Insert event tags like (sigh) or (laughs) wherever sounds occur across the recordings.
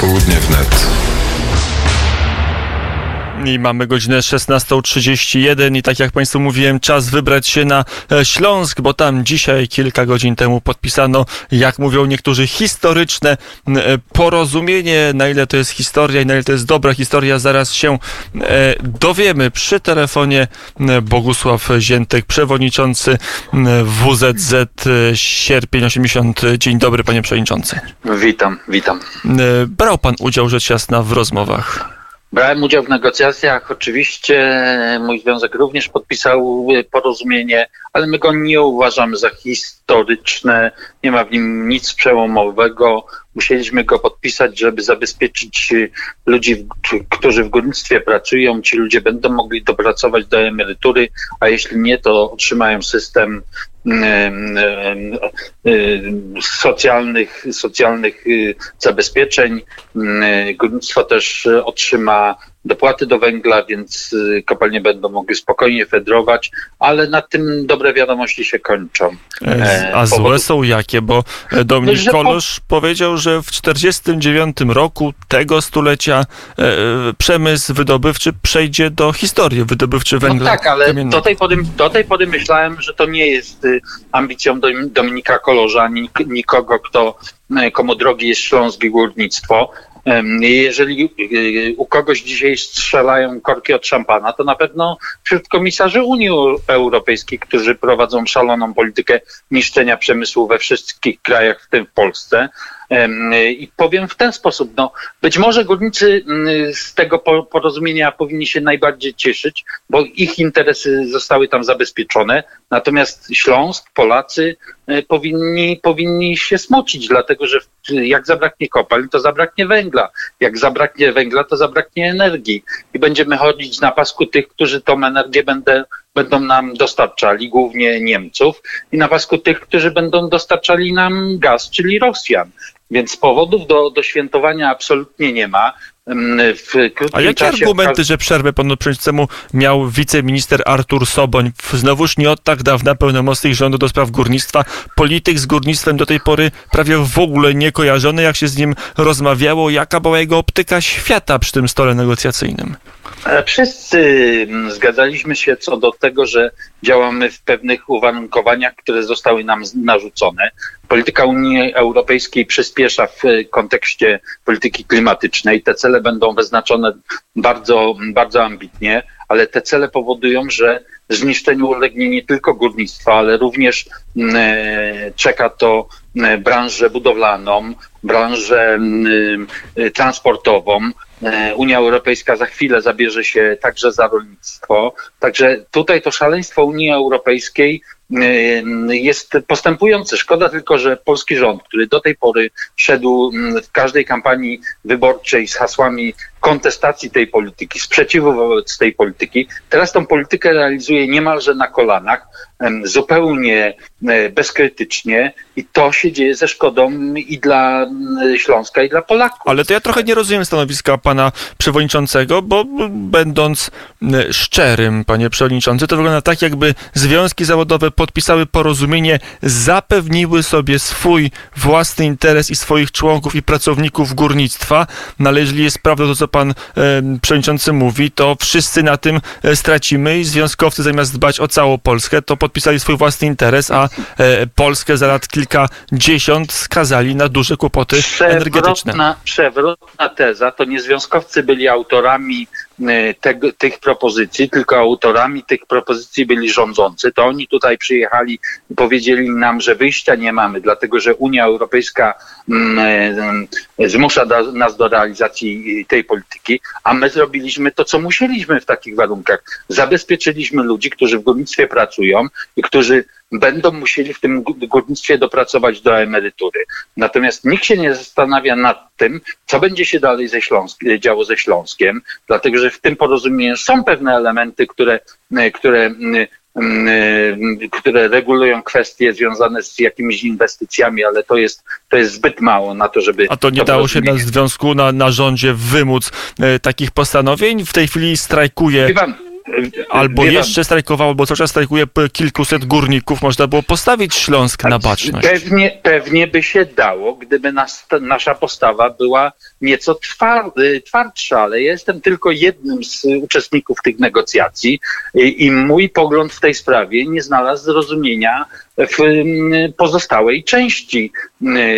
Popołudnie wnet. I mamy godzinę 16.31 i tak jak Państwu mówiłem, czas wybrać się na e, Śląsk, bo tam dzisiaj, kilka godzin temu podpisano, jak mówią niektórzy, historyczne e, porozumienie. Na ile to jest historia i na ile to jest dobra historia, zaraz się e, dowiemy. Przy telefonie Bogusław Ziętek, przewodniczący WZZ Sierpień 80. Dzień dobry, panie przewodniczący. Witam, witam. Brał pan udział rzecz jasna w rozmowach. Brałem udział w negocjacjach. Oczywiście mój związek również podpisał porozumienie, ale my go nie uważamy za historyczne. Nie ma w nim nic przełomowego. Musieliśmy go podpisać, żeby zabezpieczyć ludzi, którzy w górnictwie pracują. Ci ludzie będą mogli dopracować do emerytury, a jeśli nie, to otrzymają system socjalnych, socjalnych y, zabezpieczeń. Górnictwo też otrzyma dopłaty do węgla, więc y, kopalnie będą mogły spokojnie fedrować, ale na tym dobre wiadomości się kończą. E, e, a złe są jakie? Bo e, Dominik no, Kolosz po... powiedział, że w 1949 roku tego stulecia przemysł wydobywczy przejdzie do historii, wydobywczy no węgla. No tak, ale do tej, pory, do tej pory myślałem, że to nie jest y, ambicją Dominika Kolorza, ani nikogo, kto komu drogi jest Śląsk i górnictwo. Jeżeli y, u kogoś dzisiaj strzelają korki od szampana, to na pewno wśród komisarzy Unii Europejskiej, którzy prowadzą szaloną politykę niszczenia przemysłu we wszystkich krajach, w tym w Polsce. I powiem w ten sposób, no, być może górnicy mm, z tego porozumienia powinni się najbardziej cieszyć, bo ich interesy zostały tam zabezpieczone, natomiast Śląsk, Polacy e, powinni, powinni się smocić, dlatego że jak zabraknie kopalń, to zabraknie węgla. Jak zabraknie węgla, to zabraknie energii. I będziemy chodzić na pasku tych, którzy tą energię będę, będą nam dostarczali, głównie Niemców, i na pasku tych, którzy będą dostarczali nam gaz, czyli Rosjan. Więc powodów do, do świętowania absolutnie nie ma. A jakie czasie... argumenty, że przerwę panu przewodniczącemu miał wiceminister Artur Soboń, znowuż nie od tak dawna pełnomocnik rządu do spraw górnictwa, polityk z górnictwem do tej pory prawie w ogóle nie kojarzony, jak się z nim rozmawiało, jaka była jego optyka świata przy tym stole negocjacyjnym? E, wszyscy mm, zgadzaliśmy się co do tego, że działamy w pewnych uwarunkowaniach, które zostały nam narzucone. Polityka Unii Europejskiej przyspiesza w kontekście polityki klimatycznej. Te cele będą wyznaczone bardzo, bardzo ambitnie, ale te cele powodują, że zniszczeniu ulegnie nie tylko górnictwo, ale również mm, e, czeka to mm, branżę budowlaną, branżę transportową, E, Unia Europejska za chwilę zabierze się także za rolnictwo. Także tutaj to szaleństwo Unii Europejskiej e, jest postępujące. Szkoda tylko, że polski rząd, który do tej pory szedł w każdej kampanii wyborczej z hasłami kontestacji tej polityki, sprzeciwu wobec tej polityki, teraz tą politykę realizuje niemalże na kolanach, zupełnie e, bezkrytycznie i to się dzieje ze szkodą i dla Śląska, i dla Polaków. Ale to ja trochę nie rozumiem stanowiska pana przewodniczącego, bo będąc szczerym, panie przewodniczący, to wygląda tak, jakby związki zawodowe podpisały porozumienie, zapewniły sobie swój własny interes i swoich członków i pracowników górnictwa, no ale jeżeli jest prawda to, co pan e, przewodniczący mówi, to wszyscy na tym e, stracimy i związkowcy zamiast dbać o całą Polskę, to podpisali swój własny interes, a e, Polskę za lat kilkadziesiąt skazali na duże kłopoty przewrotna, energetyczne. Przewrotna teza, to nie związkowcy byli autorami E, tych propozycji, tylko autorami tych propozycji byli rządzący, to oni tutaj przyjechali i powiedzieli nam, że wyjścia nie mamy, dlatego że Unia Europejska mm, e, zmusza do, nas do realizacji tej polityki, a my zrobiliśmy to, co musieliśmy w takich warunkach. Zabezpieczyliśmy ludzi, którzy w górnictwie pracują i którzy będą musieli w tym górnictwie dopracować do emerytury. Natomiast nikt się nie zastanawia nad tym, co będzie się dalej ze Śląsk, działo ze Śląskiem, dlatego że w tym porozumieniu są pewne elementy, które, które które regulują kwestie związane z jakimiś inwestycjami, ale to jest, to jest zbyt mało na to, żeby. A to nie to dało się na związku, na, na rządzie wymóc e, takich postanowień? W tej chwili strajkuje. Albo jeszcze strajkowało, bo cały czas strajkuje kilkuset górników, można było postawić Śląsk na baczność. Pewnie, pewnie by się dało, gdyby nas, nasza postawa była nieco twardy, twardsza, ale ja jestem tylko jednym z uczestników tych negocjacji i, i mój pogląd w tej sprawie nie znalazł zrozumienia w pozostałej części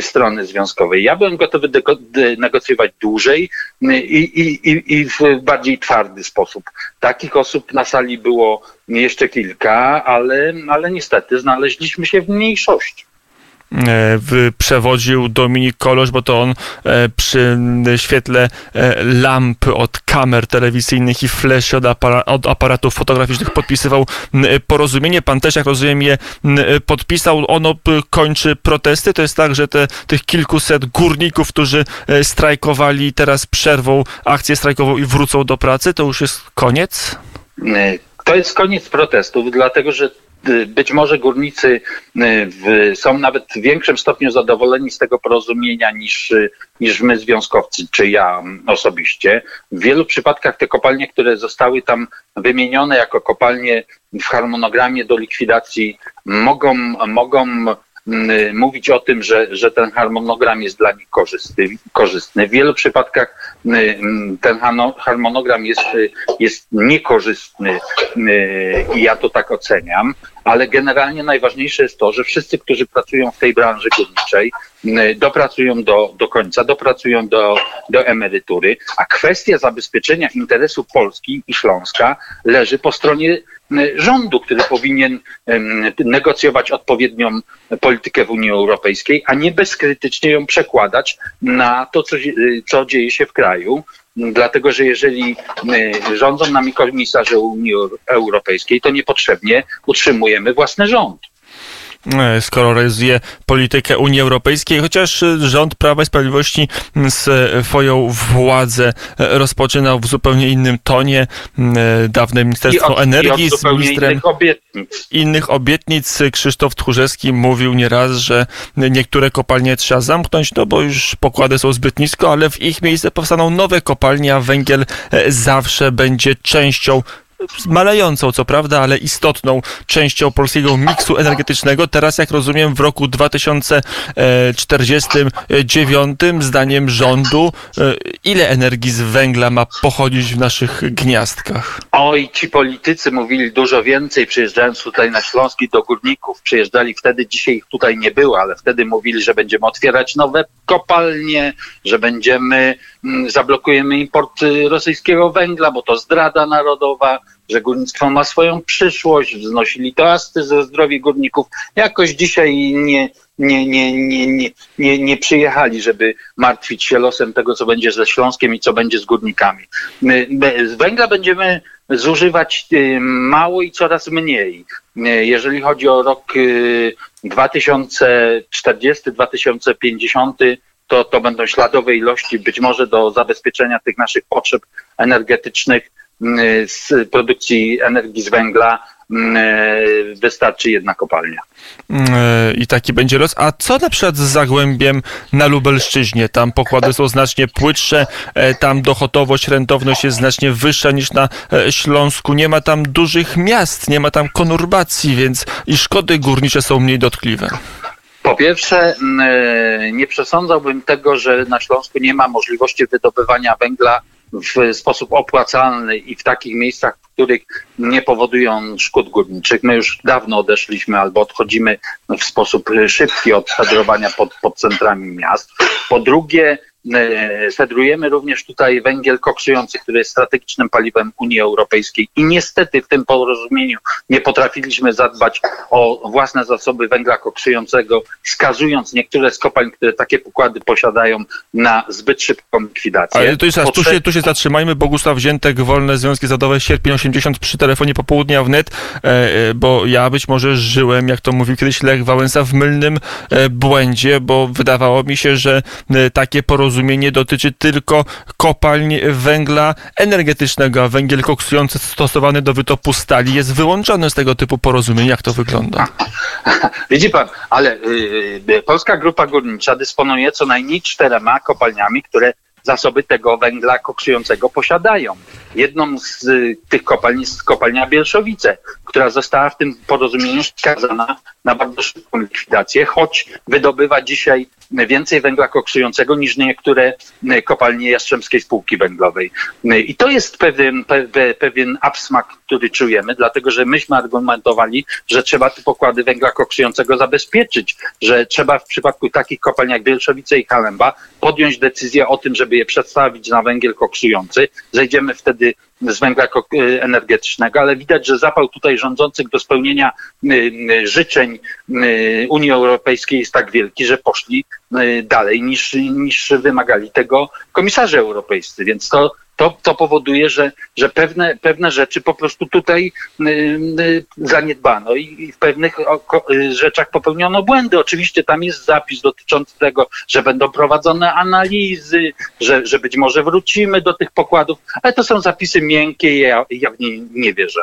strony związkowej. Ja byłem gotowy negocjować dłużej i, i, i, i w bardziej twardy sposób. Takich osób na sali było jeszcze kilka, ale, ale niestety znaleźliśmy się w mniejszości. E, przewodził Dominik Kolosz, bo to on e, przy świetle e, lamp od kamer telewizyjnych i flash od, od aparatów fotograficznych podpisywał porozumienie. Pan też, jak rozumiem, je podpisał. Ono kończy protesty. To jest tak, że te, tych kilkuset górników, którzy strajkowali, teraz przerwą akcję strajkową i wrócą do pracy. To już jest koniec? To jest koniec protestów, dlatego że być może górnicy y, w, są nawet w większym stopniu zadowoleni z tego porozumienia niż, y, niż my związkowcy, czy ja osobiście. W wielu przypadkach te kopalnie, które zostały tam wymienione jako kopalnie w harmonogramie do likwidacji, mogą, mogą mówić o tym, że, że ten harmonogram jest dla nich korzystny. korzystny. W wielu przypadkach ten harmonogram jest, jest niekorzystny i ja to tak oceniam ale generalnie najważniejsze jest to, że wszyscy, którzy pracują w tej branży górniczej, dopracują do, do końca, dopracują do, do emerytury, a kwestia zabezpieczenia interesu Polski i Śląska leży po stronie rządu, który powinien negocjować odpowiednią politykę w Unii Europejskiej, a nie bezkrytycznie ją przekładać na to, co, co dzieje się w kraju. Dlatego, że jeżeli rządzą nami komisarze Unii Europejskiej, to niepotrzebnie utrzymujemy własny rząd. E, skoro realizuje politykę Unii Europejskiej, chociaż rząd Prawa i Sprawiedliwości swoją władzę e, rozpoczynał w zupełnie innym tonie. E, dawne Ministerstwo od, Energii z ministrem innych obietnic. innych obietnic Krzysztof Tchórzewski mówił nieraz, że niektóre kopalnie trzeba zamknąć, no bo już pokłady są zbyt nisko, ale w ich miejsce powstaną nowe kopalnie, a węgiel zawsze będzie częścią malejącą, co prawda, ale istotną częścią polskiego miksu energetycznego. Teraz, jak rozumiem, w roku 2049, zdaniem rządu, e, ile energii z węgla ma pochodzić w naszych gniazdkach? Oj, ci politycy mówili dużo więcej, przyjeżdżając tutaj na Śląski do górników. Przyjeżdżali wtedy, dzisiaj ich tutaj nie było, ale wtedy mówili, że będziemy otwierać nowe kopalnie, że będziemy, mm, zablokujemy import y, rosyjskiego węgla, bo to zdrada narodowa że górnictwo ma swoją przyszłość, wznosili toasty ze zdrowie górników. Jakoś dzisiaj nie, nie, nie, nie, nie, nie, nie przyjechali, żeby martwić się losem tego, co będzie ze Śląskiem i co będzie z górnikami. Z węgla będziemy zużywać y, mało i coraz mniej. Y, jeżeli chodzi o rok 2040-2050, y, to, to będą śladowe ilości, być może do zabezpieczenia tych naszych potrzeb energetycznych z produkcji energii z węgla mm, e, wystarczy jedna kopalnia. Mm, e, I taki będzie los. A co na przykład z Zagłębiem na Lubelszczyźnie? Tam pokłady są znacznie płytsze, e, tam dochodowość, rentowność jest znacznie wyższa niż na Śląsku. Nie ma tam dużych miast, nie ma tam konurbacji, więc i szkody górnicze są mniej dotkliwe. Po pierwsze, nie przesądzałbym tego, że na Śląsku nie ma możliwości wydobywania węgla w sposób opłacalny i w takich miejscach, w których nie powodują szkód górniczych. My już dawno odeszliśmy albo odchodzimy w sposób szybki od fedrowania pod, pod centrami miast. Po drugie, E, fedrujemy również tutaj węgiel koksujący, który jest strategicznym paliwem Unii Europejskiej i niestety w tym porozumieniu nie potrafiliśmy zadbać o własne zasoby węgla koksującego, skazując niektóre z kopalń, które takie pokłady posiadają na zbyt szybką likwidację. Ale to jest, tu, się, tu się zatrzymajmy. Bogusław Ziętek, Wolne Związki Zawodowe, sierpień 80 przy telefonie popołudnia wnet, e, e, bo ja być może żyłem, jak to mówił kiedyś Lech Wałęsa, w mylnym błędzie, bo wydawało mi się, że takie porozumienie porozumienie dotyczy tylko kopalń węgla energetycznego, a węgiel koksujący stosowany do wytopu stali jest wyłączony z tego typu porozumień. Jak to wygląda? (laughs) Widzi pan, ale y, y, Polska Grupa Górnicza dysponuje co najmniej czterema kopalniami, które zasoby tego węgla koksującego posiadają. Jedną z y, tych kopalń jest kopalnia Bielszowice, która została w tym porozumieniu skazana na bardzo szybką likwidację, choć wydobywa dzisiaj więcej węgla koksującego niż niektóre y, kopalnie Jastrzębskiej Spółki Węglowej. Y, I to jest pewien, pe, pewien absmak, który czujemy, dlatego że myśmy argumentowali, że trzeba te pokłady węgla koksującego zabezpieczyć, że trzeba w przypadku takich kopalń jak Bielszowice i Kalemba podjąć decyzję o tym, żeby je przedstawić na węgiel koksujący. Zejdziemy wtedy z węgla energetycznego, ale widać, że zapał tutaj rządzących do spełnienia życzeń Unii Europejskiej jest tak wielki, że poszli dalej niż, niż wymagali tego komisarze europejscy. Więc to to, to powoduje, że, że pewne, pewne rzeczy po prostu tutaj y, y, zaniedbano i, w pewnych y, rzeczach popełniono błędy. Oczywiście tam jest zapis dotyczący tego, że będą prowadzone analizy, że, że być może wrócimy do tych pokładów, ale to są zapisy miękkie i ja, ja w nie nie wierzę.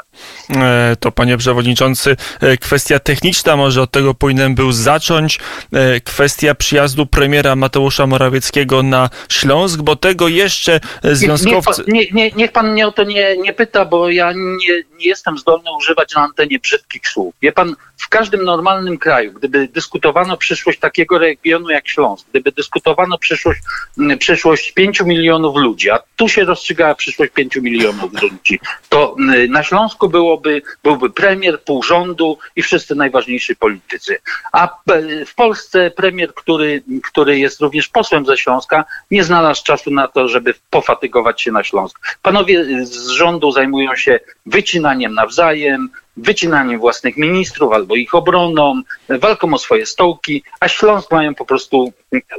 E, to panie przewodniczący, e, kwestia techniczna, może od tego powinienem był zacząć. E, kwestia przyjazdu premiera Mateusza Morawieckiego na Śląsk, bo tego jeszcze związkowo nie, nie, niech pan mnie o to nie, nie pyta, bo ja nie, nie jestem zdolny używać na antenie brzydkich słów. Wie pan, w każdym normalnym kraju, gdyby dyskutowano przyszłość takiego regionu jak Śląsk, gdyby dyskutowano przyszłość, przyszłość 5 milionów ludzi, a tu się rozstrzygała przyszłość 5 milionów ludzi, to na Śląsku byłoby, byłby premier, pół rządu i wszyscy najważniejsi politycy. A w Polsce premier, który, który jest również posłem ze Śląska, nie znalazł czasu na to, żeby pofatygować się na Śląsk. Panowie z rządu zajmują się wycinaniem nawzajem, wycinaniem własnych ministrów albo ich obroną, walką o swoje stołki, a Śląsk mają po prostu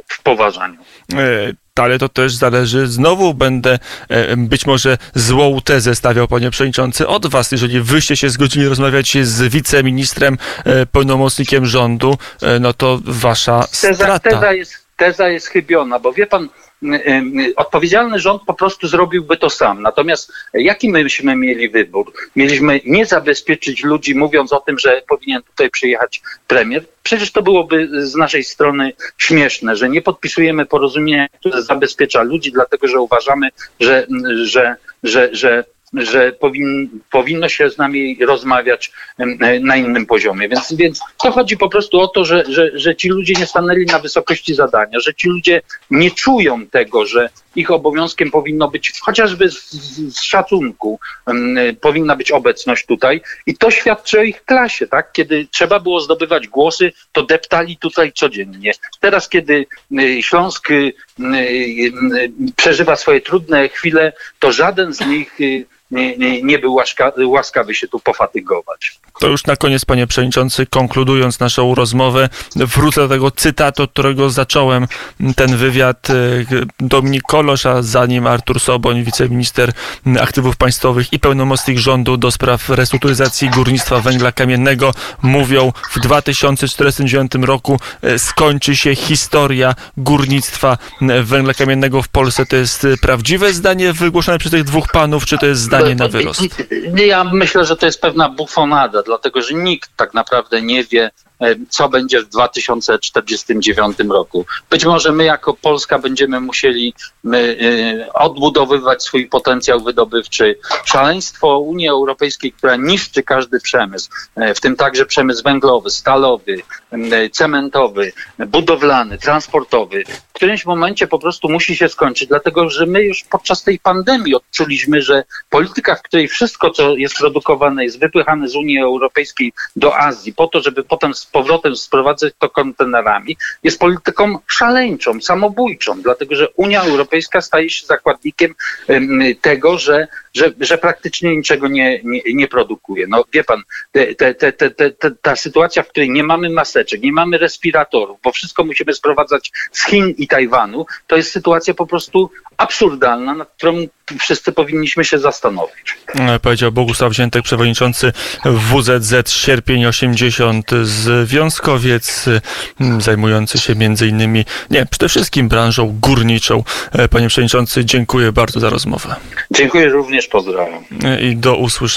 w poważaniu. E, ale to też zależy, znowu będę e, być może złą tezę stawiał, panie przewodniczący, od was, jeżeli wyście się zgodzili rozmawiać z wiceministrem, e, pełnomocnikiem rządu, no to wasza teza, strata. Teza jest, teza jest chybiona, bo wie pan, odpowiedzialny rząd po prostu zrobiłby to sam. Natomiast jaki myśmy mieli wybór? Mieliśmy nie zabezpieczyć ludzi, mówiąc o tym, że powinien tutaj przyjechać premier. Przecież to byłoby z naszej strony śmieszne, że nie podpisujemy porozumienia, które zabezpiecza ludzi, dlatego że uważamy, że, że, że, że że powin, powinno się z nami rozmawiać na innym poziomie. Więc, więc to chodzi po prostu o to, że, że, że ci ludzie nie stanęli na wysokości zadania, że ci ludzie nie czują tego, że ich obowiązkiem powinno być chociażby z, z szacunku, um, powinna być obecność tutaj i to świadczy o ich klasie, tak? Kiedy trzeba było zdobywać głosy, to deptali tutaj codziennie. Teraz, kiedy y, Śląsk przeżywa swoje trudne chwile, to żaden z nich nie, był łaska, łaskawy się tu pofatygować. To już na koniec, panie przewodniczący, konkludując naszą rozmowę, wrócę do tego cytatu, od którego zacząłem ten wywiad. E, Dominik Kolosz, a za nim Artur Soboń, wiceminister aktywów państwowych i pełnomocnik rządu do spraw restrukturyzacji górnictwa węgla kamiennego, mówią w 2049 roku e, skończy się historia górnictwa węgla kamiennego w Polsce. To jest prawdziwe zdanie wygłoszone przez tych dwóch panów, czy to jest zdanie na wyrost? Ja myślę, że to jest pewna bufonada, dlatego że nikt tak naprawdę nie wie, co będzie w 2049 roku. Być może my jako Polska będziemy musieli my, e, odbudowywać swój potencjał wydobywczy. Szaleństwo Unii Europejskiej, która niszczy każdy przemysł, e, w tym także przemysł węglowy, stalowy, cementowy, budowlany, transportowy, w którymś momencie po prostu musi się skończyć, dlatego że my już podczas tej pandemii odczuliśmy, że polityka, w której wszystko, co jest produkowane, jest wypychane z Unii Europejskiej do Azji, po to, żeby potem powrotem sprowadzać to kontenerami, jest polityką szaleńczą, samobójczą, dlatego że Unia Europejska staje się zakładnikiem tego, że, że, że praktycznie niczego nie, nie, nie produkuje. No wie pan, te, te, te, ta sytuacja, w której nie mamy maseczek, nie mamy respiratorów, bo wszystko musimy sprowadzać z Chin i Tajwanu, to jest sytuacja po prostu absurdalna, nad którą wszyscy powinniśmy się zastanowić. E, powiedział Bogusław Ziętek, przewodniczący WZZ Sierpień 80 związkowiec, zajmujący się między innymi, nie, przede wszystkim branżą górniczą. E, panie przewodniczący, dziękuję bardzo za rozmowę. Dziękuję również, pozdrawiam. E, I do usłyszenia.